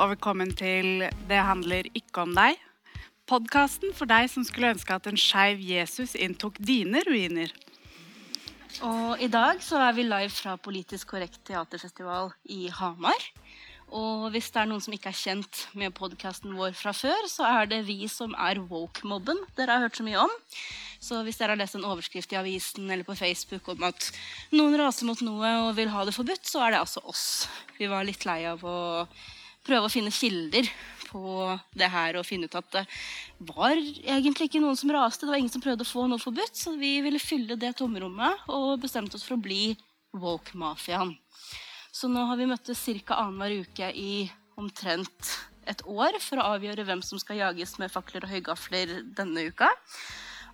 og velkommen til Det handler ikke om deg. Podkasten for deg som skulle ønske at en skeiv Jesus inntok dine ruiner. Og i dag så er vi live fra Politisk korrekt teaterfestival i Hamar. Og hvis det er noen som ikke er kjent med podkasten vår fra før, så er det vi som er woke-mobben dere har hørt så mye om. Så hvis dere har lest en overskrift i avisen eller på Facebook om at noen raser mot noe og vil ha det forbudt, så er det altså oss. Vi var litt lei av å prøve å finne kilder på det her og finne ut at det var egentlig ikke noen som raste. Det var ingen som prøvde å få noe forbudt, så vi ville fylle det tomrommet og bestemte oss for å bli woke-mafiaen. Så nå har vi møttes ca. annenhver uke i omtrent et år for å avgjøre hvem som skal jages med fakler og høygafler denne uka.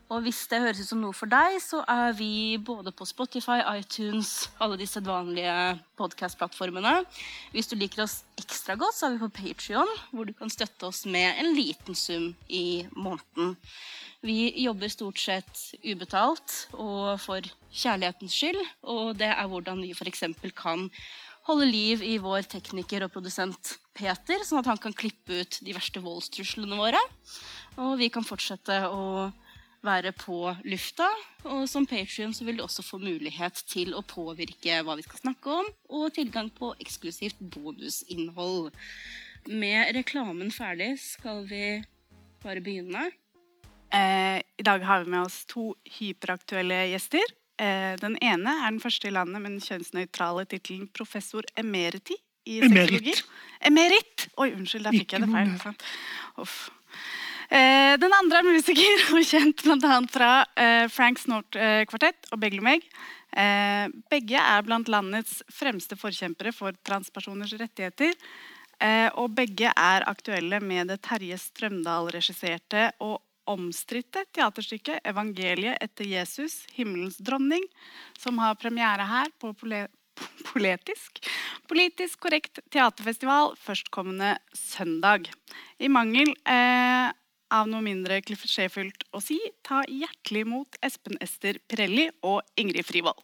Og hvis det høres ut som noe for deg, så er vi både på Spotify, iTunes, alle de sedvanlige podkast-plattformene. Hvis du liker oss ekstra godt, så er vi på Patrion, hvor du kan støtte oss med en liten sum i måneden. Vi jobber stort sett ubetalt og for kjærlighetens skyld, og det er hvordan vi f.eks. kan holde liv i vår tekniker og produsent Peter, sånn at han kan klippe ut de verste voldstruslene våre. Og vi kan fortsette å være på lufta. Og som Patrion vil du også få mulighet til å påvirke hva vi skal snakke om, og tilgang på eksklusivt bonusinnhold. Med reklamen ferdig skal vi bare begynne. Eh, I dag har vi med oss to hyperaktuelle gjester. Eh, den ene er den første i landet med den kjønnsnøytrale tittelen professor emeriti i sexologi. Emerit. Emerit! Oi, unnskyld, der fikk jeg det feil. sant? Uff. Eh, den andre er musiker og kjent bl.a. fra eh, Frank Snort-kvartett og Beglomeg. Eh, begge er blant landets fremste forkjempere for transpersoners rettigheter. Og begge er aktuelle med det Terje Strømdal-regisserte og omstridte teaterstykket 'Evangeliet etter Jesus, himmelens dronning', som har premiere her på Pole Poletisk. Politisk korrekt teaterfestival førstkommende søndag. I mangel eh, av noe mindre klisjéfylt å si, ta hjertelig imot Espen Ester Pirelli og Ingrid Frivold.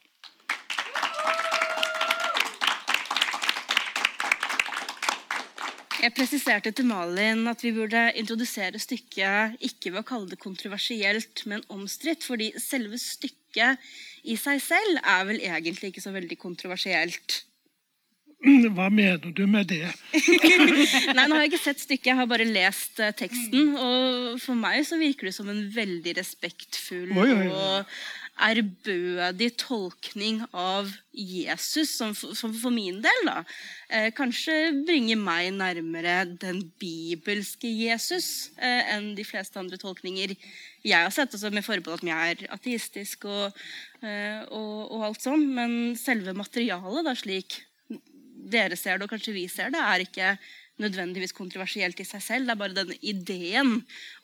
Jeg presiserte til Malin at vi burde introdusere stykket ikke ved å kalle det kontroversielt, men omstridt, fordi selve stykket i seg selv er vel egentlig ikke så veldig kontroversielt. Hva mener du med det? Nei, nå har jeg ikke sett stykket, jeg har bare lest eh, teksten. Og for meg så virker det som en veldig respektfull Oi, oi, oi. og ærbødig tolkning av Jesus, som, for- som for min del da, eh, kanskje bringer meg nærmere den bibelske Jesus eh, enn de fleste andre tolkninger jeg har sett, altså med forbehold at jeg er ateistisk og, eh, og, og alt sånn. Men selve materialet, da, slik dere ser det, og kanskje vi ser det, er ikke nødvendigvis kontroversielt i seg selv. Det er bare denne ideen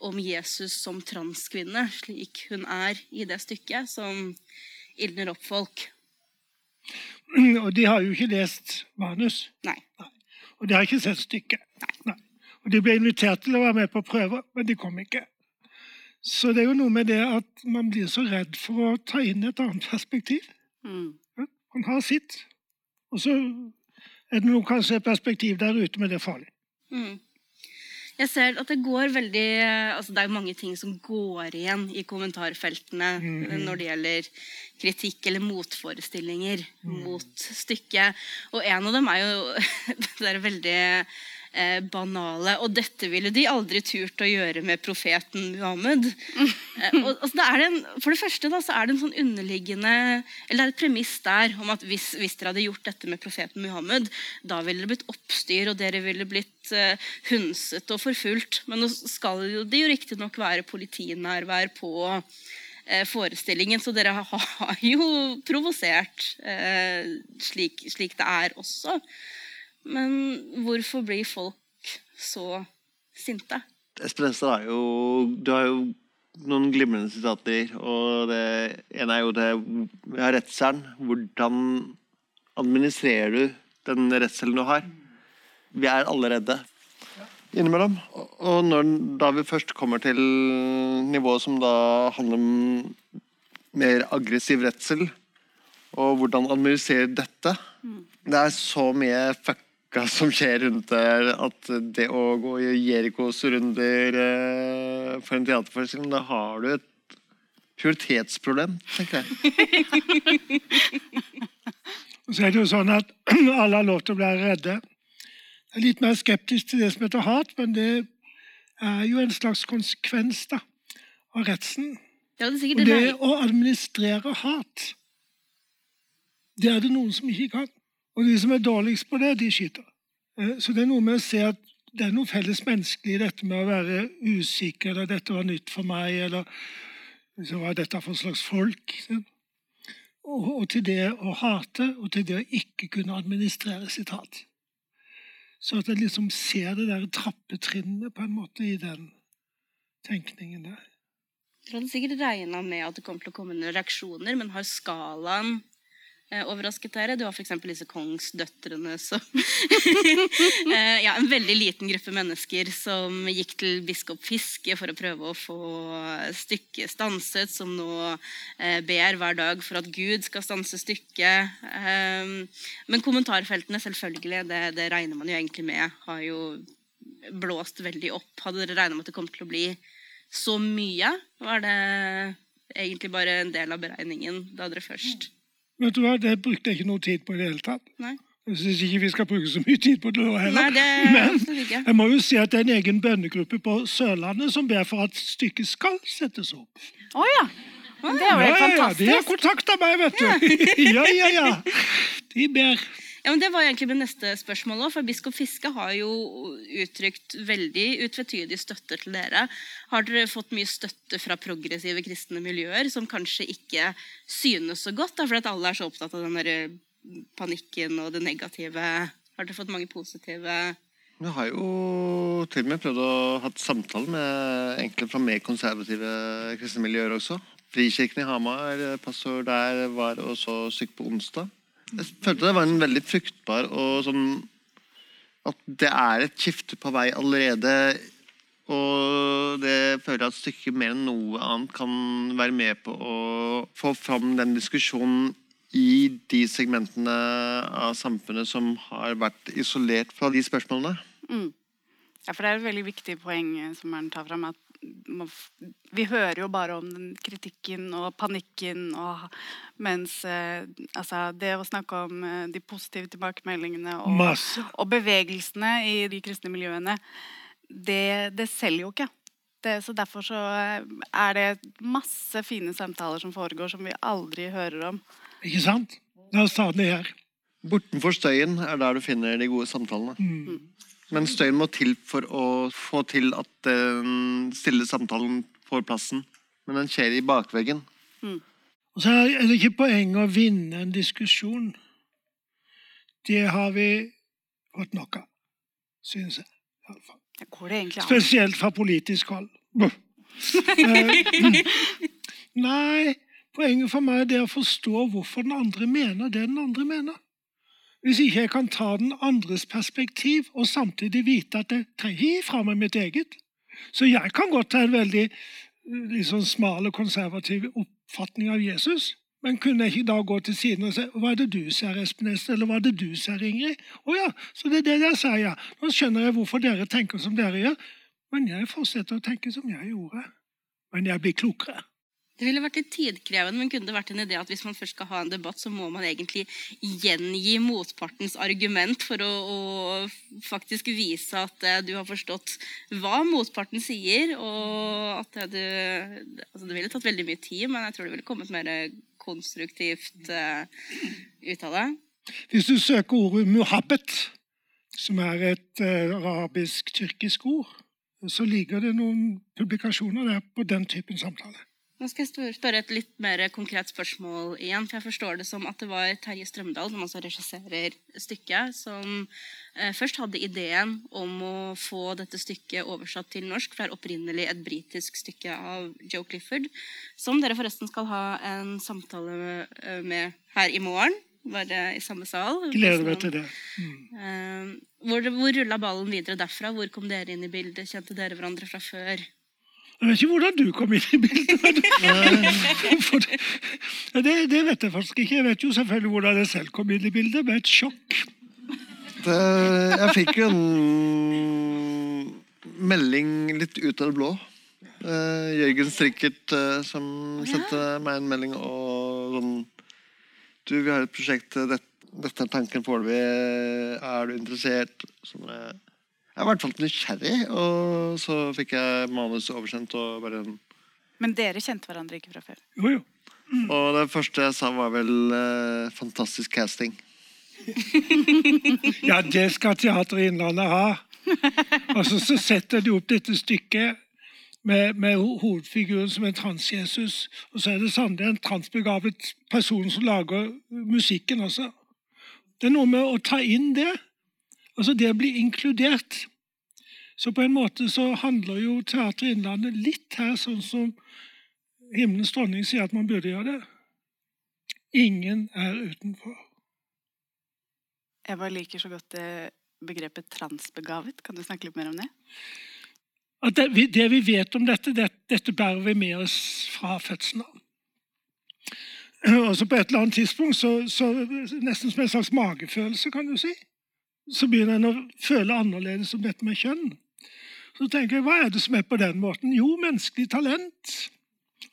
om Jesus som transkvinne, slik hun er i det stykket, som ildner opp folk. Og de har jo ikke lest manus. Nei. Og de har ikke sett stykket. Nei. Og de ble invitert til å være med på prøver, men de kom ikke. Så det er jo noe med det at man blir så redd for å ta inn et annet perspektiv. Mm. Man har sitt. Og så er noen kan se perspektiv der ute, men det er farlig. Mm. Jeg ser at det går veldig altså Det er mange ting som går igjen i kommentarfeltene mm. når det gjelder kritikk eller motforestillinger mot stykket. Og en av dem er jo det er veldig eh, banale Og dette ville de aldri turt å gjøre med profeten Muhammed. Eh, og, altså, det er en, for det første da, så er det en sånn underliggende Eller det er et premiss der om at hvis, hvis dere hadde gjort dette med profeten Muhammed, da ville det blitt oppstyr, og dere ville blitt eh, hundset og forfulgt. Men nå skal jo det jo riktignok være politinærvær på eh, forestillingen, så dere har, har jo provosert eh, slik, slik det er også. Men hvorfor blir folk så sinte? Espen Ester har jo Du har jo noen glimrende sitater. Og det ene er jo det ja, redselen. Hvordan administrerer du den redselen du har? Vi er alle redde innimellom. Og- Og når, da vi først kommer til nivået som da handler om mer aggressiv redsel, og hvordan administrere dette Det er så mye fuck hva som skjer rundt der. At det å gå i Jerikos runder eh, for en teaterforestilling, da har du et prioritetsproblem, tenker jeg. Så er det jo sånn at alle har lov til å bli redde. Jeg er litt mer skeptisk til det som heter hat, men det er jo en slags konsekvens da, av redselen. Ja, det det. å administrere hat, det er det noen som ikke kan. Og de som er dårligst på det, de skyter. Eh, Så det er noe med å se at det er noe felles menneskelig i dette med å være usikker, eller 'dette var nytt for meg', eller hva er dette for slags folk? Og, og til det å hate, og til det å ikke kunne administrere sitt hat. Så at jeg liksom ser det der trappetrinnet på en måte i den tenkningen der. Jeg hadde sikkert regna med at det kom til å komme noen reaksjoner, men har skalaen overrasket dere? Du har f.eks. disse kongsdøtrene som eh, Ja, en veldig liten gruppe mennesker som gikk til biskop Fiske for å prøve å få stykket stanset, som nå eh, ber hver dag for at Gud skal stanse stykket. Eh, men kommentarfeltene, selvfølgelig, det, det regner man jo egentlig med, har jo blåst veldig opp. Hadde dere regna med at det kom til å bli så mye? Var det egentlig bare en del av beregningen da dere først Vet du hva, Det brukte jeg ikke noe tid på i det hele tatt. Nei, Jeg syns ikke vi skal bruke så mye tid på det nå Nei det Men jeg må jo si at det er en egen bønnegruppe på Sørlandet som ber for at stykket skal settes opp. Oh, ja. Det er jo Ja, ja, ja, de har fantastisk. kontakta meg, vet du. Ja, ja, ja. De ber. Ja, men Det var egentlig mitt neste spørsmål òg, for biskop Fiske har jo uttrykt veldig utvetydig støtte til dere. Har dere fått mye støtte fra progressive kristne miljøer som kanskje ikke synes så godt, da, fordi at alle er så opptatt av den der panikken og det negative? Har dere fått mange positive Vi har jo til og med prøvd å ha samtale med enkelte fra mer konservative kristne miljøer også. Frikirken i Hamar, pastor der, var også syk på onsdag. Jeg følte det var en veldig fruktbar og sånn At det er et skifte på vei allerede. Og det føler jeg at stykket mer enn noe annet kan være med på å få fram den diskusjonen i de segmentene av samfunnet som har vært isolert fra de spørsmålene. Mm. Ja, for det er et veldig viktig poeng eh, som han tar fram. At man vi hører jo bare om den kritikken og panikken, og, mens eh, altså, det å snakke om eh, de positive tilbakemeldingene og, og bevegelsene i de kristne miljøene, det, det selger jo ikke. Det, så Derfor så eh, er det masse fine samtaler som foregår, som vi aldri hører om. Ikke sant? La oss ta det her. Bortenfor støyen er der du finner de gode samtalene. Mm. Men støyen må til for å få til at den stille samtalen får plassen. Men den skjer i bakveggen. Og så er det ikke poeng å vinne en diskusjon. Det har vi fått nok av, synes jeg. Spesielt fra politisk hold. Eh, Nei, poenget for meg er det å forstå hvorfor den andre mener det den andre mener. Hvis ikke jeg kan ta den andres perspektiv og samtidig vite at jeg gi fra meg mitt eget. Så jeg kan godt ha en veldig liksom smal og konservativ oppfatning av Jesus. Men kunne jeg ikke da gå til siden og si hva er det du ser, Espen Esen, eller hva er det du ser, Ingrid? Å ja, så det er det jeg sier, ja. Nå skjønner jeg hvorfor dere tenker som dere gjør. Men jeg fortsetter å tenke som jeg gjorde. Men jeg blir klokere. Det ville vært litt tidkrevende, men kunne det vært en idé at hvis man først skal ha en debatt, så må man egentlig gjengi motpartens argument for å, å faktisk vise at eh, du har forstått hva motparten sier, og at det, du altså Det ville tatt veldig mye tid, men jeg tror det ville kommet mer konstruktivt eh, ut av det. Hvis du søker ordet muhabbet, som er et eh, arabisk tyrkisk ord, så ligger det noen publikasjoner der på den typen samtale. Nå skal jeg spørre et litt mer konkret spørsmål igjen. for Jeg forstår det som at det var Terje Strømdal, som altså regisserer stykket, som eh, først hadde ideen om å få dette stykket oversatt til norsk. For det er opprinnelig et britisk stykke av Joe Clifford, som dere forresten skal ha en samtale eh, med her i morgen. Bare i samme sal. Gleder meg til det. Mm. Eh, hvor hvor rulla ballen videre derfra? Hvor kom dere inn i bildet? Kjente dere hverandre fra før? Jeg vet ikke hvordan du kom inn i bildet. men- det, det, vet jeg faktisk ikke. Jeg vet jo selvfølgelig hvordan jeg selv kom inn i bildet, med et sjokk. Det, jeg fikk jo en melding litt ut av det blå. Uh, Jørgen Strikkert uh, som sendte meg en melding og sånn Du, vi har et prosjekt. eh, Dette, dette er tanken foreløpig. Er du interessert? Sånn, eh, jeg var i hvert fall nysgjerrig, og så fikk jeg manuset oversendt. Og bare Men dere kjente hverandre ikke fra før? Jo, jo. Og det første jeg sa, var vel eh, 'fantastisk casting'. Ja, det skal Teater Innlandet ha. Og så, så setter de opp dette stykket med, med hovedfiguren som en trans-Jesus. Og så er det sannelig en transbegavet person som lager musikken også. Det er noe med å ta inn det. Altså det å bli inkludert. Så på en måte så handler jo Teater Innlandet litt her sånn som Himmelens dronning sier at man burde gjøre det. Ingen er utenfor. Jeg bare liker så godt det begrepet transbegavet. Kan du snakke litt mer om det? det, vi- det vi vet om dette, det, dette bærer vi med oss fra fødselen av. Og på et eller annet tidspunkt, så, så nesten som en slags magefølelse, kan du si, så begynner en å føle annerledes om dette med kjønn. Så tenker jeg, hva er det som er på den måten? Jo, menneskelig talent.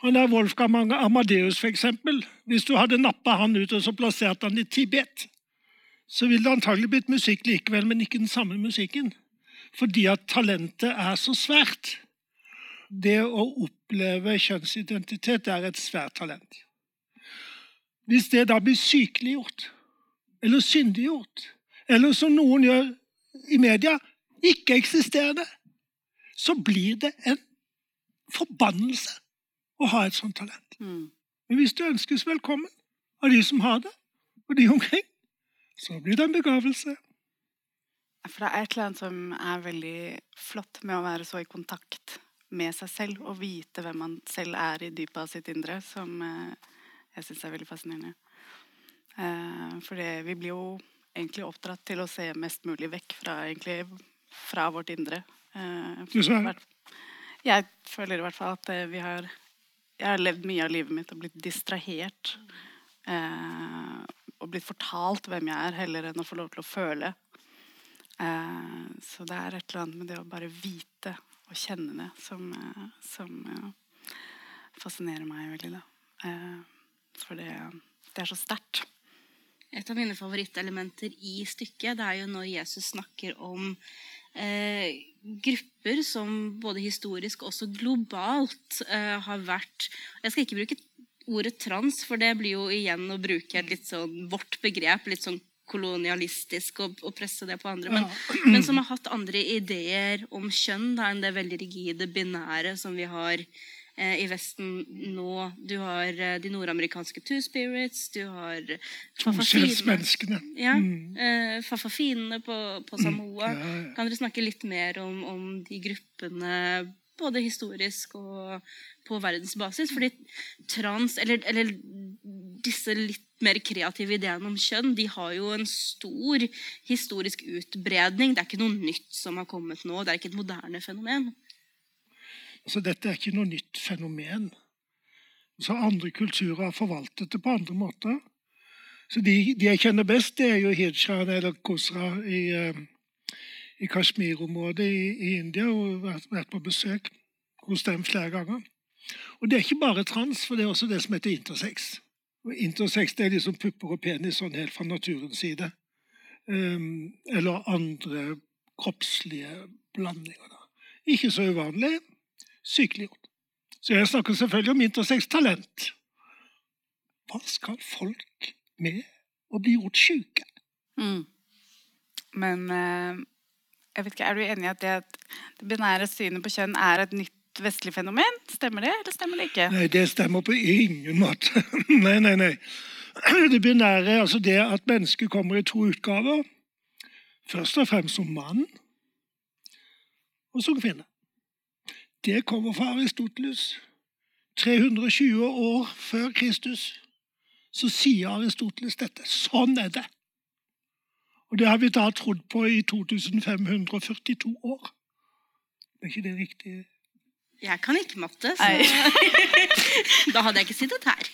Han der Wolfgang Amadeus, eksempel. Hvis du hadde nappa han ut og så plassert han i Tibet, så ville det antagelig blitt musikk likevel, men ikke den samme musikken fordi at talentet er så svært. Det å oppleve kjønnsidentitet er et svært talent. Hvis det da blir sykeliggjort, eller syndiggjort, eller som noen gjør i media, ikke-eksisterende, så blir det en forbannelse å ha et sånt talent. Mm. Men hvis det ønskes velkommen av de som har det, og de omkring, så blir det en begavelse. For det er et eller annet som er veldig flott med å være så i kontakt med seg selv og vite hvem man selv er i dypet av sitt indre, som eh, jeg syns er veldig fascinerende. Eh, for vi blir jo egentlig oppdratt til å se mest mulig vekk fra, egentlig, fra vårt indre. Eh. Jeg føler i hvert fall at eh, vi har Jeg har levd mye av livet mitt og blitt distrahert. Eh, og blitt fortalt hvem jeg er, heller enn å få lov til å føle. Eh, så det er et eller annet med det å bare vite og kjenne det som, som fascinerer meg veldig. Da. Eh, for det, det er så sterkt. Et av mine favorittelementer i stykket det er jo når Jesus snakker om eh, grupper som både historisk og også globalt eh, har vært Jeg skal ikke bruke ordet trans, for det blir jo igjen å bruke et litt sånn vårt begrep. litt sånn kolonialistisk og, og presse det på andre. Men, men som har hatt andre ideer om kjønn da, enn det veldig rigide, binære som vi har i Vesten nå. Du har eh, de nordamerikanske Two Spirits, du har. Toskjellsmenneskene. Ja, Mm. eh, Fafafinene på, på Samoa. Ja, ja. Kan dere snakke litt mer om, om de gruppene, både historisk og på verdensbasis? Fordi trans, eller, eller disse litt mer kreative ideene om kjønn, de har jo en stor historisk utbredning. Det er ikke noe nytt som har kommet nå. Det er ikke et moderne fenomen. Så dette er ikke noe nytt fenomen. Så andre kulturer har forvaltet det på andre måter. Så de, de jeg kjenner best, det er jo hirshaen eller kosra i, eh, i Kashmir-området i, i India, og vært, vært på besøk hos dem flere ganger. Og det er ikke bare trans, for det er også det som heter intersex. Og intersex det er liksom pupper og penis sånn helt fra naturens side. Um, eller andre kroppslige blandinger. Da. Ikke så uvanlig sykeliggjort. Så jeg snakker selvfølgelig om intersex-talent. Hva skal folk med å bli gjort syke? Mm. Men eh, jeg vet ikke, er du enig i at det, det binære synet på kjønn er et nytt vestlig fenomen? Stemmer det, eller stemmer det ikke? Nei, det stemmer på ingen måte. nei, nei, nei. Det binære, er altså det at mennesket kommer i to utgaver. Først og fremst som mann, og som kvinne. Det kommer fra Aristoteles. 320 år før Kristus så sier Aristoteles dette. Sånn er det. Og det har vi da trodd på i 2542 år. Er ikke det riktig? Jeg kan ikke matte, så da hadde jeg ikke sittet her.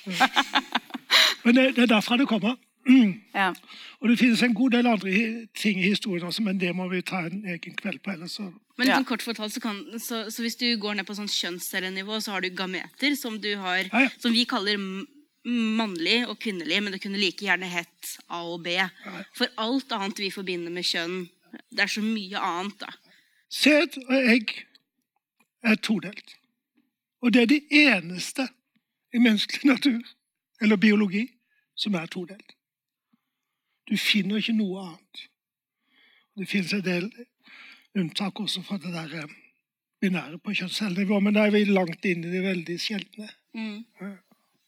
Men det, det er derfra det kommer. Ja. Og det finnes en god del andre ting i historien også, men det må vi ta en egen kveld på. ellers så... Men Ja. sånn kort fortalt, så, kan, så, så hvis du går ned på sånn kjønnscellenivå, så har du gameter, som, du har, Ja, ja. som vi kaller mannlig og kvinnelig, men det kunne like gjerne hett A og B. For alt annet vi forbinder med kjønn, det er så mye annet, da. Sæd og egg er todelt. Og det er det eneste i menneskelig natur, eller biologi, som er todelt. Du finner ikke noe annet. Det finnes en del unntak også fra det der eh, binære på kjønnscellenivå, men da er vi langt inn i det veldig sjeldne. Mm. Ja.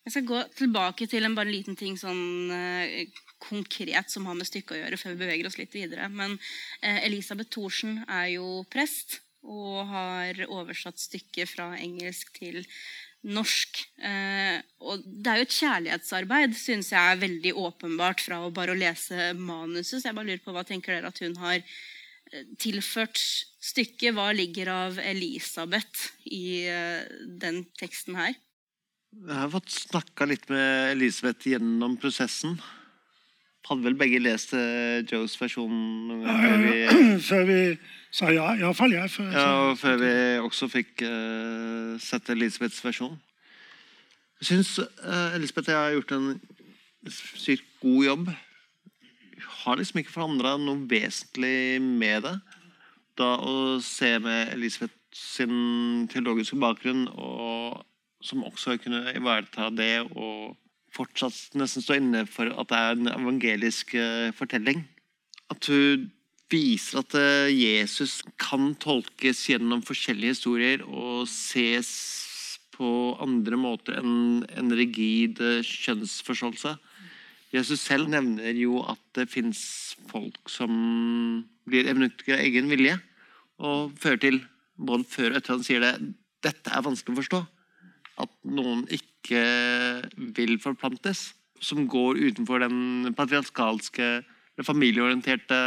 Jeg skal gå tilbake til en bare liten ting sånn eh, konkret som har med stykket å gjøre, før vi beveger oss litt videre. Men eh, Elisabeth Thorsen er jo prest og har oversatt stykket fra engelsk til norsk. Eh, og det er jo et kjærlighetsarbeid, syns jeg er veldig åpenbart fra å bare å lese manuset. Så jeg bare lurer på hva tenker dere at hun har eh, tilført stykket? Hva ligger av Elisabeth i eh, den teksten her? Jeg har fått snakka litt med Elisabeth gjennom prosessen. Hadde vel begge lest eh, Joes versjon noen gang før vi, Før vi sa ja. Iallfall jeg. Før ja, og før vi også fikk uh, sett Elisabeths versjon. Jeg syns uh, Elisabeth og jeg har gjort en sykt god jobb. Har liksom ikke forandra noe vesentlig med det. Da å se med Elisabeth sin teologiske bakgrunn, og som også kunne ivareta det og fortsatt nesten stå inne for at det er en evangelisk eh, fortelling. At hun viser at eh, Jesus kan tolkes gjennom forskjellige historier og ses på andre måter enn en rigid eh, kjønnsforståelse. Jesus selv nevner jo at det fins folk som blir evnukker av egen vilje, og fører til, både før og etter han sier det, dette er vanskelig å forstå. At noen ikke vil forplantes, som går utenfor den patriarkalske, familieorienterte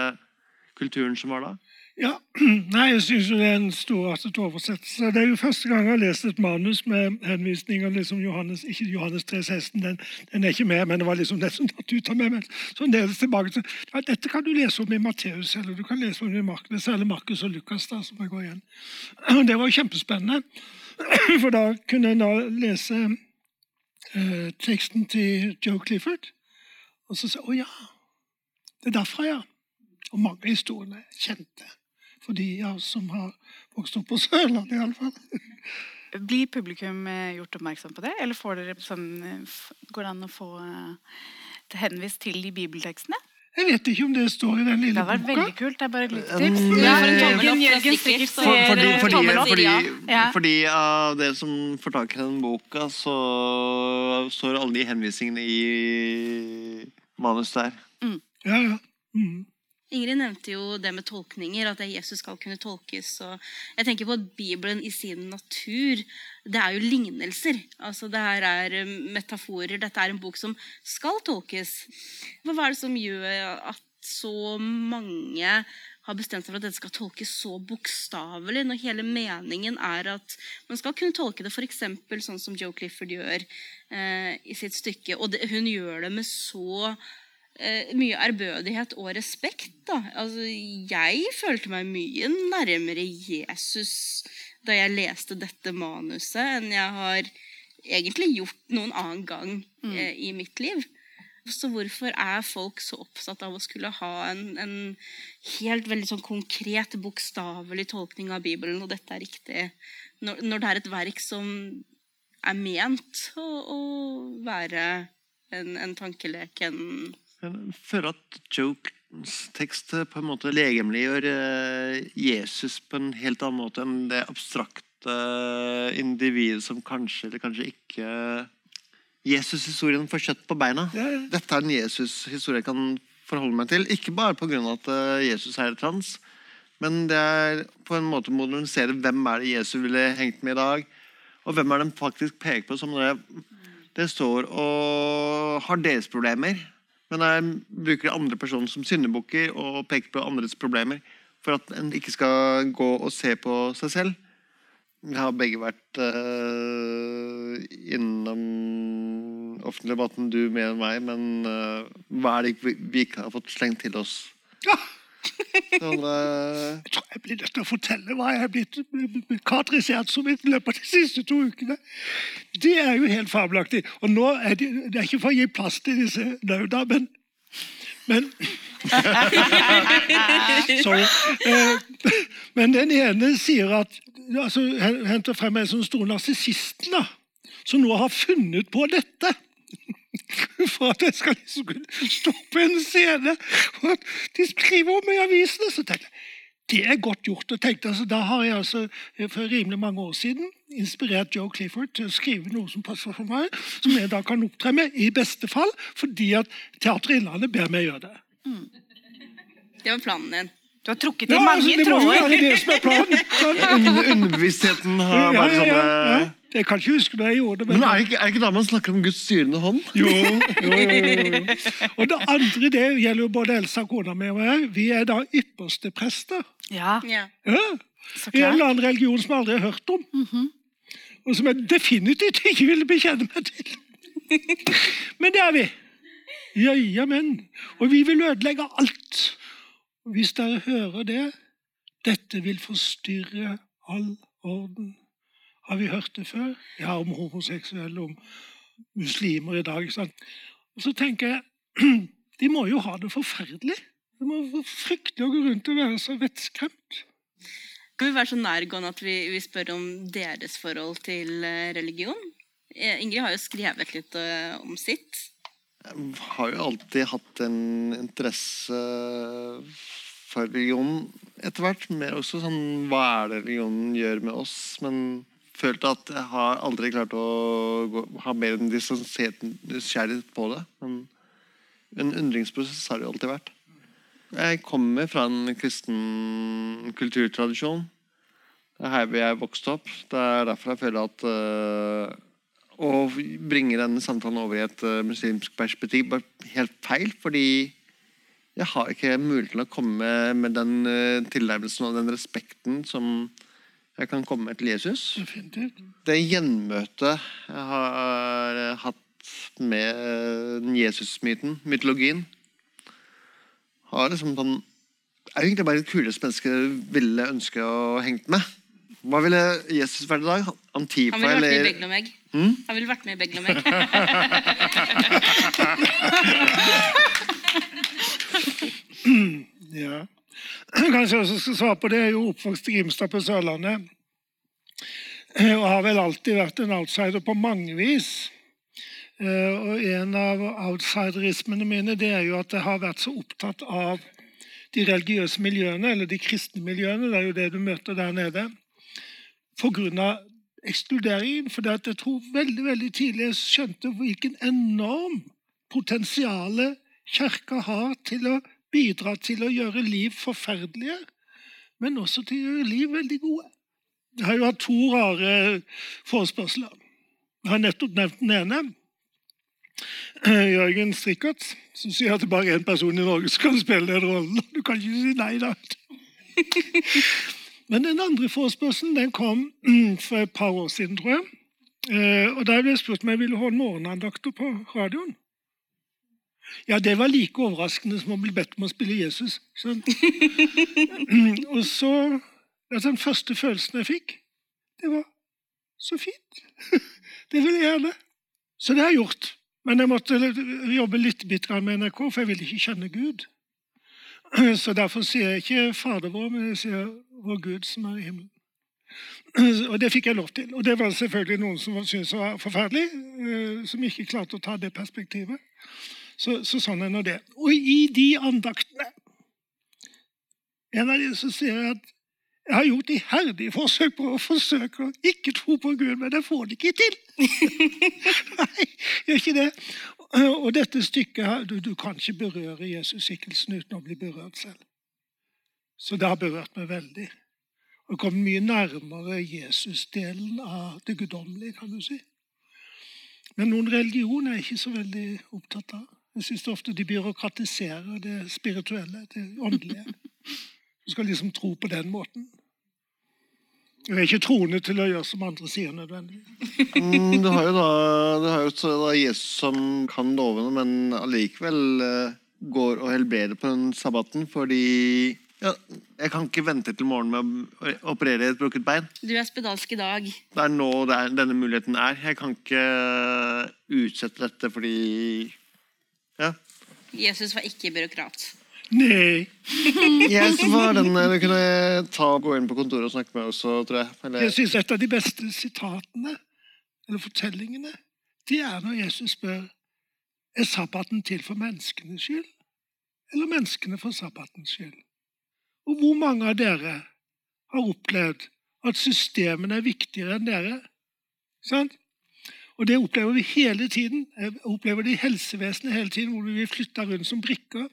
kulturen som var da. Ja, nei, jeg syns det er en storartet oversettelse. Det er jo første gang jeg har lest et manus med henvisninger liksom Johannes, ikke Johannes 3,16, den, den er ikke med, men det var liksom det som tatt ut av meg. Men sånn ledes tilbake til ja, Dette kan du lese om i Matteus, eller du kan lese om i Markus. Særlig Markus og Lukas da, som jeg går igjen. Det var jo kjempespennende, for da kunne en da lese eh, teksten til Joe Clifford, og så si å ja, det er derfra, ja. Og mange historier historiene er kjente for de av oss som har vokst opp på Sørlandet, iallfall. Blir publikum eh, gjort oppmerksom på det, eller får dere sånn, eh, går det an å få eh, henvist til de bibeltekstene? Jeg vet ikke om det står i den lille boka. Det hadde vært boka. veldig kult. Det er bare et lite Um, tips. Ja, for opp Jørgen, Jørgen sikkert ser fordi, fordi, fordi, Ja. fordi av dere som får tak i den boka, så står alle de henvisningene i manus der. Ja, ja. Mm. Ingrid nevnte jo det med tolkninger, at Jesus skal kunne tolkes. Og jeg tenker på at Bibelen i sin natur, det er jo lignelser. Altså det her er eh, metaforer. Dette er en bok som skal tolkes. Hva er det som gjør at så mange har bestemt seg for at dette skal tolkes så bokstavelig, når hele meningen er at man skal kunne tolke det f.eks. sånn som Joe Clifford gjør eh, i sitt stykke. Og det, hun gjør det med så mye ærbødighet og respekt. Da. Altså, jeg følte meg mye nærmere Jesus da jeg leste dette manuset, enn jeg har egentlig gjort noen annen gang eh, i mitt liv. Så hvorfor er folk så opptatt av å skulle ha en, en helt veldig sånn konkret, bokstavelig tolkning av Bibelen, og dette er riktig, når, når det er et verk som er ment å, å være en, en tankelek, en Jeg føler at Jokes tekst på en måte legemliggjør eh, Jesus på en helt annen måte enn det abstrakte individet som kanskje eller kanskje ikke Jesus-historien får kjøtt på beina. Ja, ja. Dette er en Jesus-historie jeg kan forholde meg til. Ikke bare pga. at eh, Jesus er trans, men det er på en måte å modernisere hvem er det Jesus ville hengt med i dag. Og hvem er det han faktisk peker på som det, det står og har deres problemer. Men jeg bruker andre personer som syndebukker og peker på andres problemer. For at en ikke skal gå og se på seg selv. Vi har begge vært uh, innom offentlig debatten du mer enn meg, men uh, hva er det vi ikke har fått slengt til oss? Ja, Eh, jeg tror jeg blir nødt til å fortelle hva jeg har blitt karakterisert som i løpet av de siste to ukene. Det er jo helt fabelaktig. Og nå er det, det er ikke for å gi plass til disse nauda, men men Sorry. Eh, Men den ene sier at altså, Henter frem en sånn stor narsissisten som nå har funnet på dette. For at jeg skal liksom kunne stå på en scene. Og at de skriver om i avisene. Så tenkte jeg det er godt gjort. og tenkte altså, Da har jeg altså eh, for rimelig mange år siden inspirert Joe Clifford til å skrive noe som passer for meg, som jeg da kan opptre med, i beste fall, fordi at Teater Innlandet ber meg gjøre det. Det var planen din. Du har trukket i Ja, mange altså, det må jo tråder. være det som er planen. Underbevisstheten har Ja, vært ja, sånn ja, eh, ja. Jeg kan ikke huske når jeg gjorde det. Men er det, ikke, er det ikke da man snakker om Guds styrende hånd? Jo, jo, jo, jo. Og det andre det gjelder jo både Elsa, kona mi og jeg. Vi er da ypperste prester. Ja, Ja. I en eller annen religion som jeg aldri har hørt om. Og som jeg definitivt ikke ville bekjenne meg til. Men det er vi. Ja, men. Og vi vil ødelegge alt. Og hvis dere hører det Dette vil forstyrre all orden. Har vi hørt det før? Ja, om homoseksuelle, om muslimer i dag. sant? Og så tenker jeg De må jo ha det forferdelig. Det må være fryktelig å gå rundt og være så vettskremt. Kan vi være så nærgående at vi, vi spør om deres forhold til eh, religion? Eh, Ingrid har jo skrevet litt eh, om sitt. Jeg har jo alltid hatt en interesse for religion etter hvert. Mer også sånn hva er det religionen gjør med oss? Men følte at jeg har aldri klart å gå, ha mer enn distansert nysgjerrighet på det. Men en undringsprosess har det jo alltid vært. Jeg kommer fra en kristen kulturtradisjon. Det er her vi er vokst opp. Det er derfor jeg føler at øh, å bringe denne samtalen over i et uh, muslimsk perspektiv var helt feil, fordi jeg har ikke mulighet til å komme med den uh, tilnærmelsen og den respekten som jeg kan komme med til Jesus. Definitivt. Det gjenmøtet jeg har uh, hatt med Jesusmyten, mytologien, har liksom sånn er egentlig bare det kuleste mennesket ville ønske å hengt med. Hva ville Jesus vært i dag? Antifa Han ville vært med i eller Begge og meg. Mm? Han ville vært med i Begge og meg. Ja. Kanskje jeg også skal svare på det. Jeg er jo oppvokst i Grimstad på Sørlandet. Og har vel alltid vært en outsider på mange vis. Eh, Og en av outsiderismene mine det er jo at jeg har vært så opptatt av de religiøse miljøene, eller de kristne miljøene, det er jo det du møter der nede, av ekskluderingen. For jeg tror veldig veldig tidlig jeg skjønte hvilken enorm potensiale kirka har til å bidra til å gjøre liv forferdelige, men også til å gjøre liv veldig gode. Jeg har jo hatt to rare forespørsler. Jeg har nettopp nevnt den ene. Eh, Jørgen Strikkert, som sier at det bare er én person i Norge som kan spille den rollen. Du kan ikke si nei, da. Men den andre forespørselen den kom for et par år siden, tror jeg. Eh, Og Der ble jeg spurt om jeg ville holde morgenandakter på radioen. Ja, det var like overraskende som å bli bedt om å spille Jesus. Sånn. Og så altså, Den første følelsen jeg fikk, det var så fint. Det vil jeg gjerne. Så det har jeg gjort. Men jeg måtte jobbe litt med NRK, for jeg ville ikke kjenne Gud. Så derfor sier jeg ikke Fader vår, men jeg sier Vår Gud som er i himmelen. Og det fikk jeg lov til. Og det var selvfølgelig noen som syntes det var forferdelig, eh, som ikke klarte å ta det perspektivet. Så, så sånn er nå det. Og i de andaktene En av de så sier jeg at jeg har gjort iherdige forsøk på å forsøke å ikke tro på Gud, men jeg får det ikke til. Nei, gjør ikke det. Og dette stykket her, du, du kan ikke berøre Jesus-skikkelsen uten å bli berørt selv. Så det har berørt meg veldig. Og kommet mye nærmere Jesus-delen av det guddommelige, kan du si. Men noen religion er jeg ikke så veldig opptatt av. Jeg syns ofte de byråkratiserer det spirituelle, det åndelige. Du skal liksom tro på den måten. Jeg er ikke troende til å gjøre som andre sier nødvendigvis. Mm, du har jo da, har jo så da Jesus som kan lovene, men allikevel eh, går og helbreder på den sabbaten fordi ja, Jeg kan ikke vente til morgenen med å operere et brukket bein. Du er spedalsk i dag. Det er nå det er, denne muligheten er. Jeg kan ikke utsette dette fordi Ja. Jesus var ikke byråkrat. Nei. Jeg svarer den eh, du kunne ta, gå inn på kontoret og snakke med også, tror jeg. Eller, Jeg syns et av de beste sitatene, eller fortellingene, det er når Jesus spør er sabbaten til for menneskenes skyld, eller menneskene for sabbatens skyld. Og hvor mange av dere har opplevd at systemene er viktigere enn dere? Sant? Og det opplever vi hele tiden. Jeg opplever det i helsevesenet hele tiden, hvor vi flytter rundt som brikker.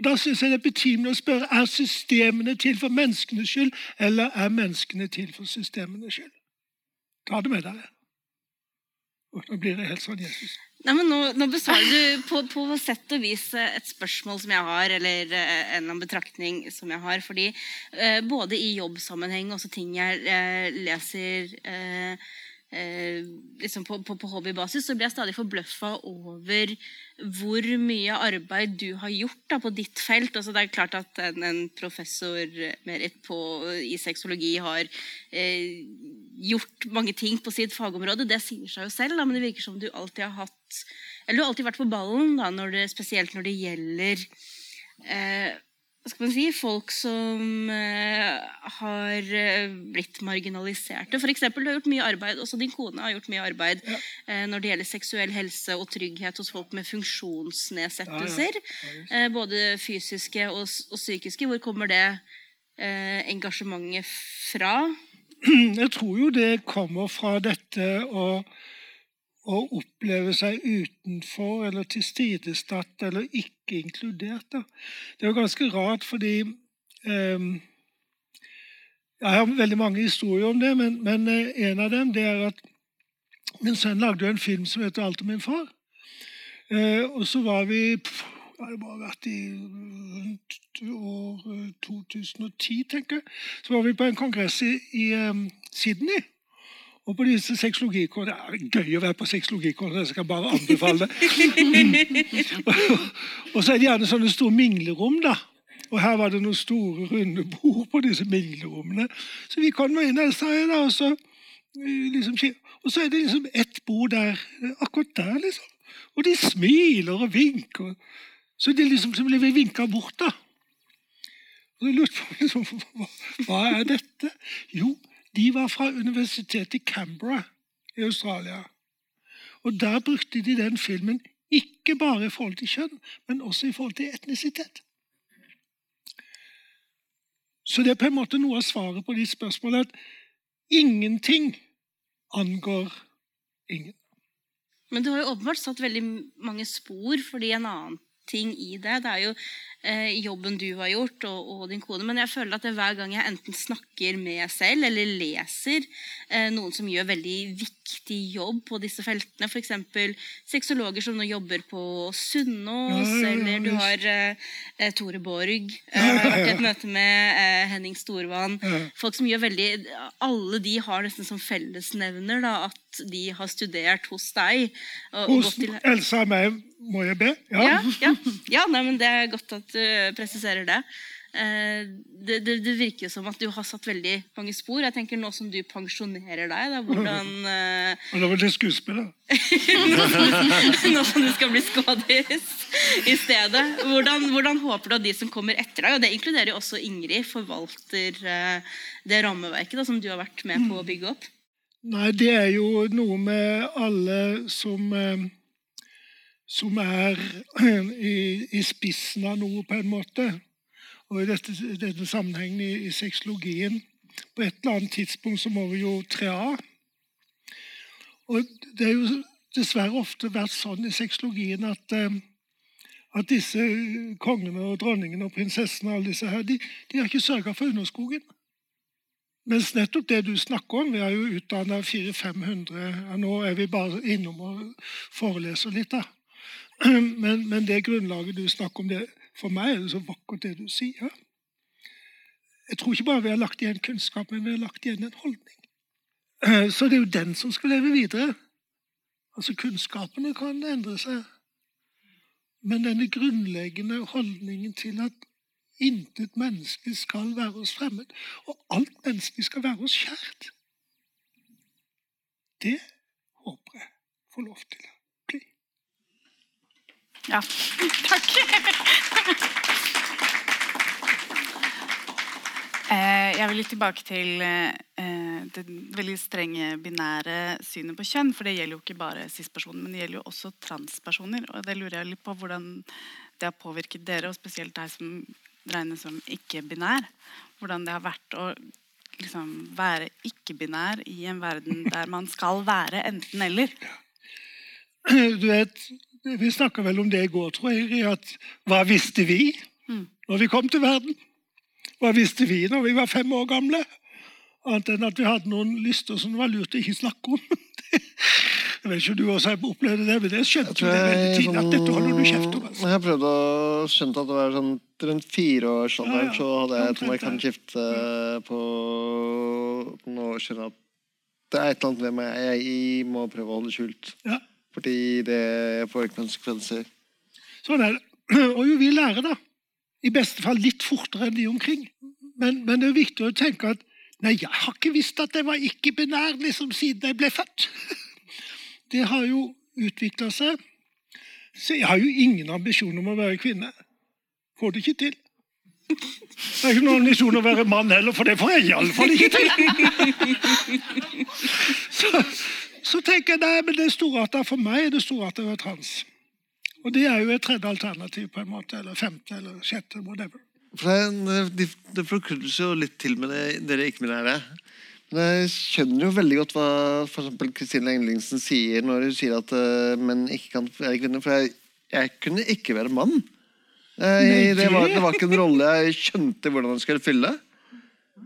Og Da syns jeg det er betimelig å spørre er systemene til for menneskenes skyld, eller er menneskene til for systemenes skyld. Ta det med dere. Og Nå blir det helt sånn Jesus. Nei, men Nå, nå besvarer du på, på sett og vis eh, et spørsmål som jeg har, eller eh, en betraktning som jeg har. fordi eh, både i jobbsammenheng og ting jeg eh, leser eh, eh, liksom på, på, på hobbybasis, så blir jeg stadig forbløffa over hvor mye arbeid du har gjort da, på ditt felt. Altså, det er klart at en, en professor merit på, i sexologi har eh, gjort mange ting på sitt fagområde. Det sier seg jo selv, da, men det virker som du alltid har hatt Eller du har alltid vært på ballen, da, når det, spesielt når det gjelder eh, skal man si, folk som eh, har eh, blitt marginaliserte. For eksempel, du har gjort mye arbeid, også din kone har gjort mye arbeid Ja. eh, når det gjelder seksuell helse og trygghet hos folk med funksjonsnedsettelser. Eh, både fysiske og, og psykiske. Hvor kommer det engasjementet fra? Jeg tror jo det kommer fra dette å, å oppleve seg utenfor eller tilstedestatt eller ikke inkludert. Da. Det er jo ganske rart, fordi ehm, Jeg har veldig mange historier om det, men, men eh, en av dem det er at min sønn lagde en film som heter 'Alt om min far'. Eh, og så var vi pff, Det må ha vært i rundt år eh, 2010, tenker jeg. Så var vi på en kongress i, i um, Sydney. Og på disse sexologikårene Det er gøy å være på sexologikårene, jeg skal bare anbefale det. og så er det gjerne sånne store minglerom, da. Og her var det noen store, runde bord på disse minglerommene. Så vi kom inn der, sa jeg da, og så eh, liksom, Og så er det liksom ett bord der, akkurat der, liksom. Og de smiler og vinker. Så de liksom så blir vi vinka bort, da. Og jeg lurte på liksom, hva, hva er dette? Jo, de var fra universitetet i Canberra i Australia. Og der brukte de den filmen ikke bare i forhold til kjønn, men også i forhold til etnisitet. Så det er på en måte noe av svaret på de spørsmålene at ingenting angår ingen. Men du har jo åpenbart satt veldig mange spor, fordi en annen ting i det, det er jo eh, jobben du har gjort, og, og din kone. Men jeg føler at det hver gang jeg enten snakker med selv, eller leser eh, noen som gjør veldig viktig jobb på disse feltene, f.eks. sexologer som nå jobber på Sunnaas, Ja, ja, ja, eller du har eh, eh, Tore Borg, Jeg har vært i et møte med eh, Henning Storvann. Folk som gjør veldig Alle de har nesten som fellesnevner da, at de har studert hos deg. Og, og Hos gått til, Elsa og meg må jeg be. ja, ja, ja nei, men Det er godt at du presiserer det. Eh, det, det. Det virker som at du har satt veldig mange spor. Jeg tenker Nå som du pensjonerer deg, da, hvordan eh, Og da var det da. Nå som du skal bli skådis i stedet. Hvordan, hvordan håper du at de som kommer etter deg, og det inkluderer jo også Ingrid, forvalter eh, det rammeverket da, som du har vært med på å bygge opp? Nei, det er jo noe med alle som eh, som er i, i spissen av noe, på en måte. Og i dette, denne sammenhengen i, i sexologien På et eller annet tidspunkt så må vi jo tre av. Og det er jo dessverre ofte vært sånn i sexologien at eh, at disse kongene og dronningene og prinsessene og alle disse her, de, de har ikke sørga for underskogen. Mens nettopp det du snakker om Vi har jo utdanna 400-500 ja, Nå er vi bare innom og foreleser litt, da. Men, men det grunnlaget du snakker om, det, for meg er det så vakkert det du sier. Jeg tror ikke bare vi har lagt igjen kunnskap, men vi har lagt igjen en holdning. Så det er jo den som skal leve videre. Altså Kunnskapene kan endre seg. Men denne grunnleggende holdningen til at intet menneske skal være oss fremmed, og alt menneske skal være oss kjært, det håper jeg får lov til. Ja, takk. Eh, Jeg vil litt tilbake til eh, det veldig strenge binære synet på kjønn. For det gjelder jo ikke bare cis-personer, men det gjelder jo også transpersoner. Og det lurer jeg litt på hvordan det har påvirket dere, og spesielt deg som regnes som ikke-binær. Hvordan det har vært å liksom være ikke-binær i en verden der man skal være enten-eller. Du vet, Vi snakka vel om det i går, tror jeg. At hva visste vi Mm. når vi kom til verden? Hva visste vi når vi var fem år gamle? Annet enn at vi hadde noen lyster som det var lurt å ikke snakke om. Jeg vet ikke om du også har opplevd det, men det skjønte jo det veldig tidlig. At dette holder du kjeft om. altså. Jeg prøvde å skjønne at det var sånn rundt fireårsalderen Ja, ja. så hadde jeg et markant skifte på noen år siden. at det er et eller annet ved meg jeg må prøve å holde skjult. Ja, Fordi det får konsekvenser. sånn er det. Og jo, vi lærer, da. I beste fall litt fortere enn de omkring. Men, men det er viktig å tenke at Nei, jeg har ikke visst at jeg var ikke-binær liksom, siden jeg ble født. Det har jo utvikla seg. Så jeg har jo ingen ambisjon om å være kvinne. Får det ikke til. Jeg har ikke noen ambisjon å være mann heller, for det får jeg iallfall ikke til. Så, så tenker jeg nei, men det storarta for meg er det storarta å være trans. Og det er jo et tredje alternativ, på en måte, eller femte eller sjette. whatever. For det, det, det forkludres jo litt til med det, dere ikke-binære. Men jeg skjønner jo veldig godt hva for Kristine Engelingsen sier når hun sier at eh, menn ikke kan være kvinner. For jeg, jeg kunne ikke være mann. Jeg, det, var, det- det var ikke en rolle jeg skjønte hvordan jeg skulle fylle.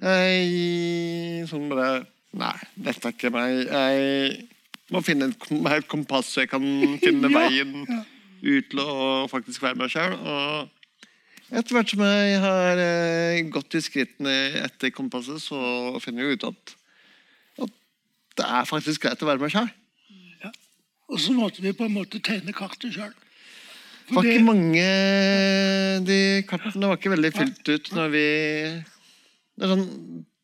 Jeg sånn bare Nei, dette er ikke meg. Jeg må finne et, kompass så jeg kan finne Ja, veien ja. ut til å faktisk være meg sjøl. Og etter hvert som jeg har eh, gått i skrittene etter kompasset, så finner jeg ut at, at det er faktisk greit å være meg sjøl. Og så måtte vi på en måte tegne kartet sjøl. Det var ikke mange De kartene var ikke veldig fylt ut når vi sånn,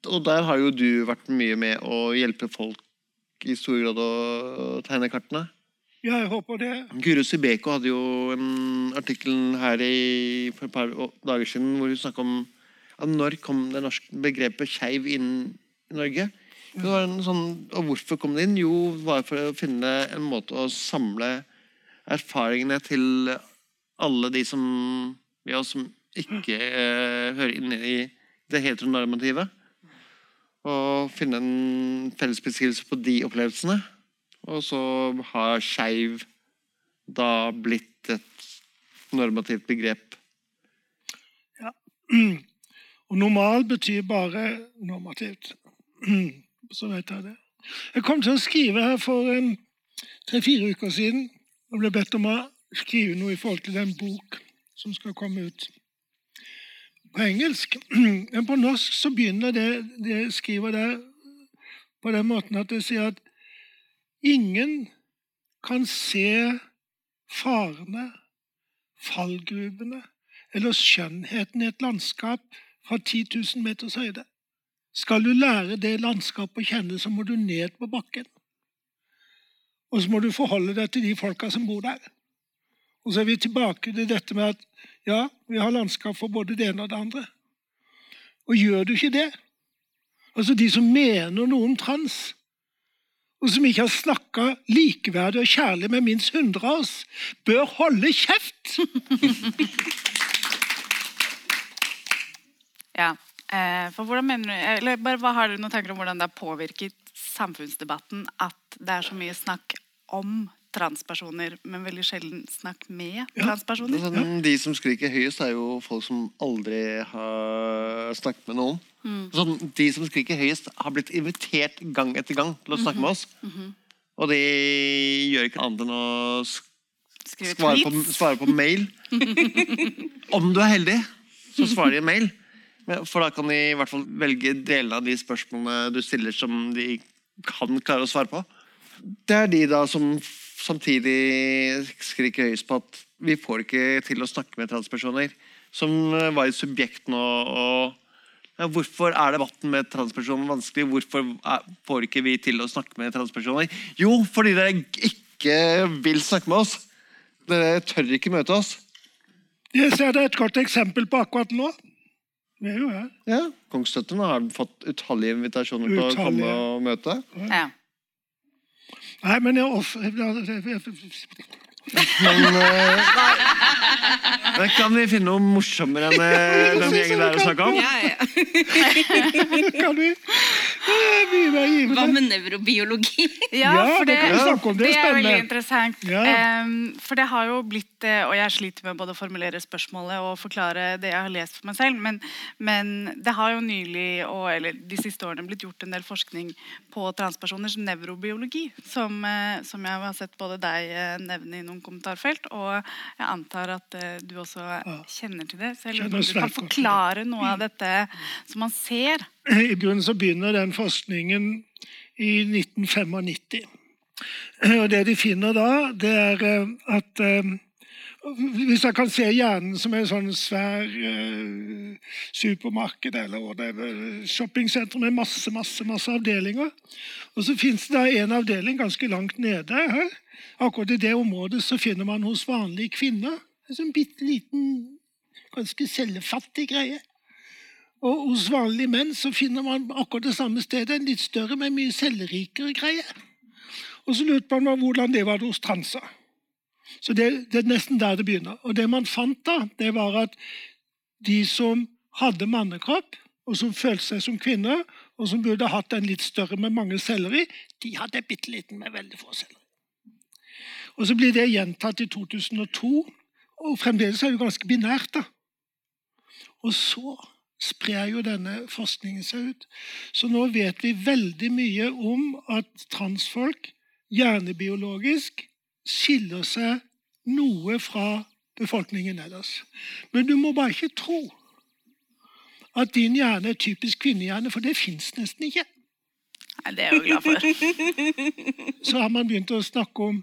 Og der har jo du vært mye med å hjelpe folk i stor grad å tegne kartene. Ja, jeg håper det. Guro Sibeko hadde jo en artikkel her i, for et par dager siden hvor hun snakka om at når kom det norske begrepet skeiv inn i Norge. Det var en sånn, og hvorfor kom det inn? Jo, bare for å finne en måte å samle erfaringene til alle de som vi oss som ikke eh, hører inn i det heteronormative. Og finne en felles beskrivelse på de opplevelsene. Og så har skeiv da blitt et normativt begrep. Ja. Og normal betyr bare normativt. Så vet jeg det. Jeg kom til å skrive her for tre-fire uker siden. og ble bedt om å skrive noe i forhold til en bok som skal komme ut på engelsk. Men på norsk så begynner det, det skriver der, på den måten at det sier at ingen kan se farene, fallgruvene eller skjønnheten i et landskap fra 10 000 meters høyde. Skal du lære det landskapet å kjenne, så må du ned på bakken. Og så må du forholde deg til de folka som bor der. Og så er vi tilbake til dette med at ja, vi har landskap for både det ene og det andre. Og gjør du ikke det, altså de som mener noe om trans, og som ikke har snakka likeverdig og kjærlig med minst 100 av oss, bør holde kjeft! Ja. Eh, for hvordan mener du, eller bare Hva har dere noen tanker om hvordan det har påvirket samfunnsdebatten at det er så mye snakk om transpersoner, men veldig sjelden snakk med transpersoner? Ja. Sånn, de som skriker høyest, er jo folk som aldri har snakket med noen. Sånn, de som skriker høyest, har blitt invitert gang etter gang til å snakke med oss. Og de gjør ikke annet enn å sk- svare på, svare på mail. Om du er heldig, så svarer de en mail. For da kan de i hvert fall velge deler av de spørsmålene du stiller som de kan klare å svare på. Det er de da som samtidig skriker høyest på at vi får ikke til å snakke med transpersoner. Som eh, var et subjekt nå. og ja, Hvorfor er debatten med transpersoner vanskelig? Hvorfor er, får ikke vi til å snakke med transpersoner? Jo, fordi dere ikke vil snakke med oss. Dere tør ikke møte oss. Jeg ser det er et godt eksempel på akkurat nå. Vi er jo her. Ja, Kongsstøtten har fått utallige invitasjoner på å komme og møte. Ja. Nei, men jeg off... Men eh, kan vi finne noe morsommere enn eh, den gjengen der å snakke om? Ja, ja. Kan vi? Hva med nevrobiologi? Ja, Ja, for det om. Det det er veldig interessant. Ja. Um, for det har jo blitt eh, Og jeg sliter med både å formulere spørsmålet og forklare det jeg har lest for meg selv, men, men det har jo nylig, og, eller de siste årene, blitt gjort en del forskning på transpersoners nevrobiologi, som, eh, som jeg har sett både deg eh, nevne i noen kommentarfelt, og jeg antar at du også kjenner til det. Så jeg lurer på om du kan forklare noe av dette som man ser. I grunnen så begynner den forskningen i 1995. Og det de finner da, det er eh, at eh, Hvis jeg kan se hjernen som en sånn svær eh, supermarked eller shoppingsenter med masse masse, masse avdelinger. Og så fins det en avdeling ganske langt nede her. Akkurat i det området så finner man hos vanlige kvinner en sånn bitte liten, ganske cellefattig greie. Og hos vanlige menn så finner man akkurat det samme stedet en litt større, men mye cellerikere greie. Og så lurte man på hvordan det var hos transer. Så det, det er nesten der det begynner. Og det man fant da, det var at de som hadde mannekropp, og som følte seg som kvinner, og som burde hatt en litt større med mange celler i, de hadde bitte liten med veldig få celler. Og så blir det gjentatt i 2002, og fremdeles er det ganske binært. da. Og så sprer jo denne forskningen seg ut. Så nå vet vi veldig mye om at transfolk hjernebiologisk skiller seg noe fra befolkningen ellers. Men du må bare ikke tro at din hjerne er typisk kvinnehjerne, for det fins nesten ikke. Nei, det er jeg jo glad for. Så har man begynt å snakke om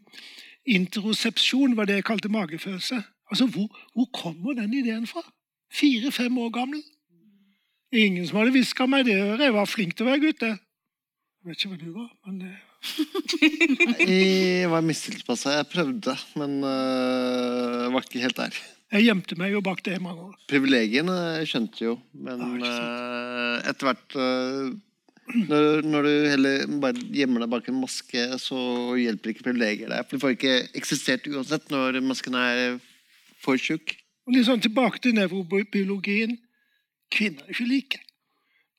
interosepsjon, var det jeg kalte magefølelse. Altså, hvor, hvor kommer den ideen fra? Fire-fem år gammel. Ingen som hadde hviska meg det øret. Jeg var flink til å være gutt, jeg. Jeg vet ikke hva du var, men Jeg var mistillitspassa. Jeg prøvde, men øh, var ikke helt der. Jeg gjemte meg jo bak det i mange år. Privilegiene skjønte jo, men Ja, øh, etter hvert uh, når, når du heller bare gjemmer deg bak en maske, så hjelper ikke privilegier deg. For du får ikke eksistert uansett når masken er for tjukk. Litt sånn tilbake til nevrobiologien. Kvinner er ikke like.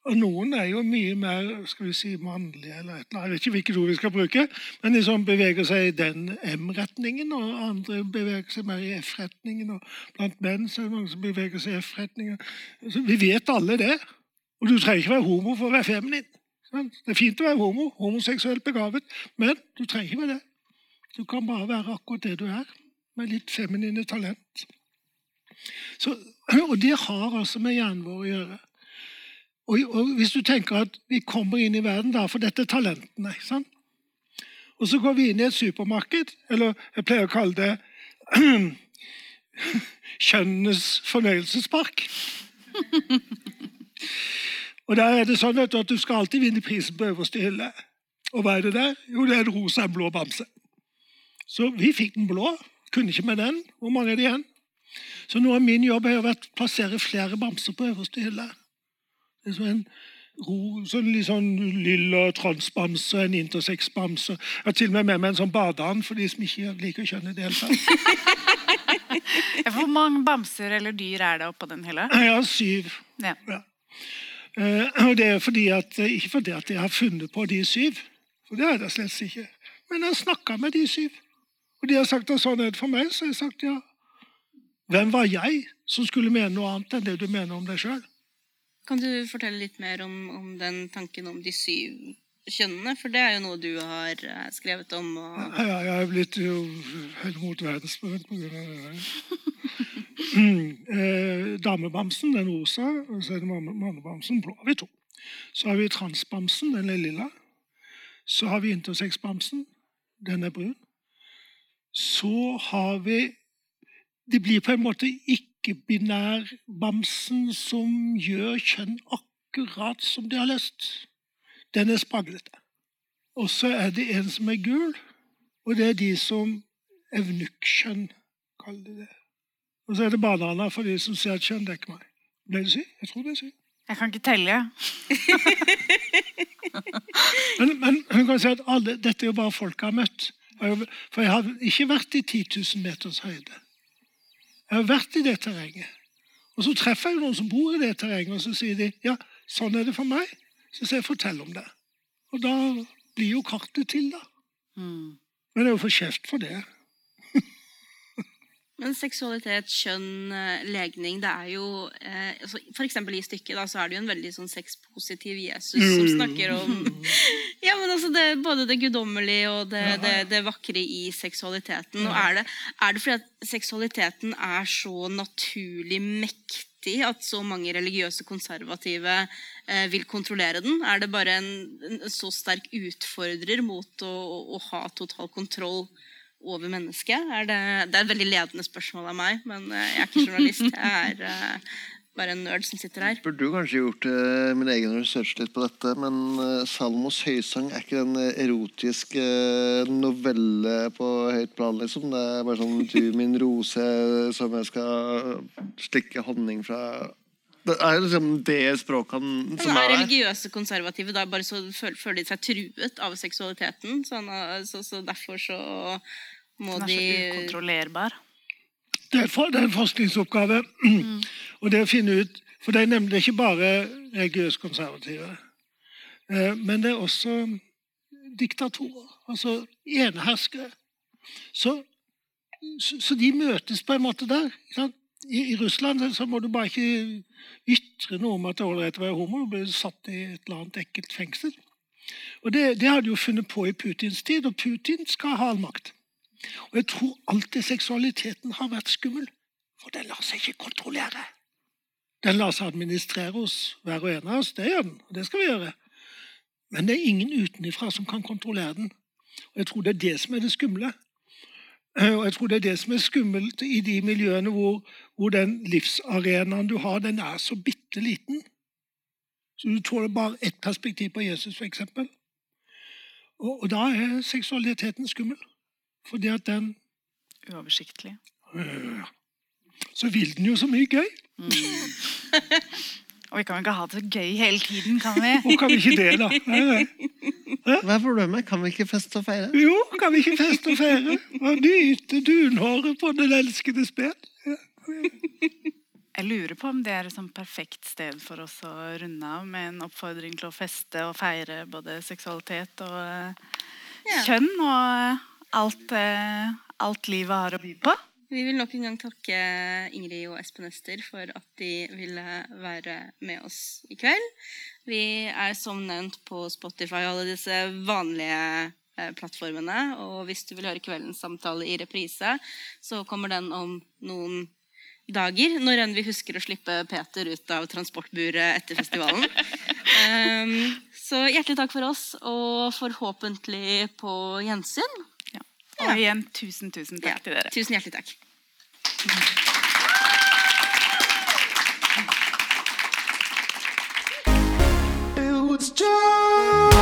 Og noen er jo mye mer skal vi si, mannlige, eller et eller annet. Jeg vet ikke hvilket ord vi skal bruke, men de som beveger seg i den M-retningen, og andre beveger seg mer i F-retningen. Og blant menn så er det mange som beveger seg i F-retningen. Så vi vet alle det. Og du trenger ikke være homo for å være feminin. Det er fint å være homo, homoseksuelt begavet, men du trenger ikke være det. Du kan bare være akkurat det du er, med litt feminine talent. Så, og det har altså med hjernen vår å gjøre. Og, og hvis du tenker at vi kommer inn i verden da, for dette er talentene ikke sant? Og så går vi inn i et supermarked, eller jeg pleier å kalle det kjønnenes fornøyelsespark. og der er det sånn at du skal alltid vinne prisen på øverste hylle. Og hva er det der? Jo, det er en rosa en blå bamse. Så vi fikk den blå. Kunne ikke med den. Hvor mange er det igjen? Så noe av min jobb har vært å plassere flere bamser på øverste hylle. Det så en ro, sånn litt sånn lilla transbamse en intersex-bamse. Jeg har til og med med meg en sånn badeand for de som ikke liker kjønn i det hele tatt. Hvor mange bamser eller dyr er det oppå den hylla? Jeg har syv. Ja. Ja. og det er fordi at, ikke fordi at jeg har funnet på de syv, for det er det slett ikke. Men jeg har snakka med de syv. Og de har sagt at sånn er det for meg, så har jeg sagt ja. Hvem var jeg som skulle mene noe annet enn det du mener om deg sjøl? Kan du fortelle litt mer om, om den tanken om de syv kjønnene? For det er jo noe du har eh, skrevet om. Og... Ja, jeg er blitt jo helt mot verdensberømt pga. det der. eh, damebamsen, den rosa, og så er det manne- mannebamsen, blå. har vi to. Så har vi transbamsen, den er lilla. Så har vi intersexbamsen, den er brun. Så har vi Det blir på en måte ikke-binær-bamsen som gjør kjønn akkurat som de har lyst. Den er spraglete. Og så er det en som er gul, og det er de som evnukk-kjønn, kaller de det. Og så er det banana for de som ser et kjønn. Er ikke meg. Ble det syv? Jeg tror det er syv. Jeg kan ikke telle. Men, men hun kan si at alle, dette er jo bare folk jeg har møtt. For jeg har ikke vært i 10 000 meters høyde. Jeg har vært i det terrenget. Og så treffer jeg noen som bor i det terrenget, og så sier de ja, sånn er det for meg. Så sier jeg fortell om det. Og da blir jo kartet til, da. Mm. Men er jo for kjeft for det. Men seksualitet, kjønn, eh, legning, det er jo eh, altså, For eksempel i stykket da, så er det jo en veldig sånn sexpositiv Jesus som snakker om Ja, men altså det, Både det guddommelige og det, det, det vakre i seksualiteten. Og er det, er det fordi at seksualiteten er så naturlig mektig at så mange religiøse konservative eh, vil kontrollere den? Er det bare en, en så sterk utfordrer mot å, å, å ha total kontroll over mennesket? Er det, det er et veldig ledende spørsmål av meg, men eh, jeg er ikke journalist. Jeg er eh, bare en nerd som sitter her. Burde du kanskje gjort uh, min egen research litt på dette, men uh, Salmos høysang er ikke den erotiske novelle på høyt plan, liksom. Det er bare sånn du min rose som jeg skal stikke honning fra Det er liksom det språket han som er er der. religiøse konservative da bare så føler, føler de seg truet av seksualiteten? Så, han, så, så derfor så må Den er de så ukontrollerbar. Det er, det er en forskningsoppgave. Og det å finne ut For det er nemlig ikke bare religiøst konservative. Eh, Men det er også diktatorer. Altså eneherskere. Så, så, så de møtes på en måte der. ikke sant? I, I Russland så må du bare ikke ytre noe om at det er ålreit å være homo. Du blir satt i et eller annet ekkelt fengsel. Og det, det har de jo funnet på i Putins tid, og Putin skal ha all makt. Og jeg tror alltid seksualiteten har vært skummel, for den lar seg ikke kontrollere. Den lar seg administrere hos hver og en av oss, det gjør den, og det skal vi gjøre. Men det er ingen utenifra som kan kontrollere den. Og jeg tror det er det som er det skumle. Og jeg tror det er det som er skummelt i de miljøene hvor, hvor den livsarenaen du har, den er så bitte liten. Så du tåler bare ett perspektiv på Jesus, f.eks. Og, og da er seksualiteten skummel. Fordi at den Uoversiktlig. øh, Så vil den jo så mye gøy. Og vi kan jo ikke ha det så gøy hele tiden, kan vi? Og kan vi ikke det, da? Nei, nei. Hva er problemet? Kan vi ikke feste og feire? Jo, kan vi ikke feste og feire? Og nyte dunhåret på den elskede sped? Jeg lurer på om det er et sånn perfekt sted for oss å runde av med en oppfordring til å feste og feire både seksualitet og eh, Ja. kjønn og eh, alt, eh, alt livet har å by på. Vi vil nok en gang takke Ingrid og Espen Ester for at de ville være med oss i kveld. Vi er som nevnt på Spotify og alle disse vanlige eh, plattformene. Og hvis du vil høre kveldens samtale i reprise, så kommer den om noen dager. Når enn vi husker å slippe Peter ut av transportburet etter festivalen. Um, så hjertelig takk for oss, og forhåpentlig på gjensyn. Og igjen tusen, tusen takk Ja, til dere. Tusen hjertelig takk. Joe!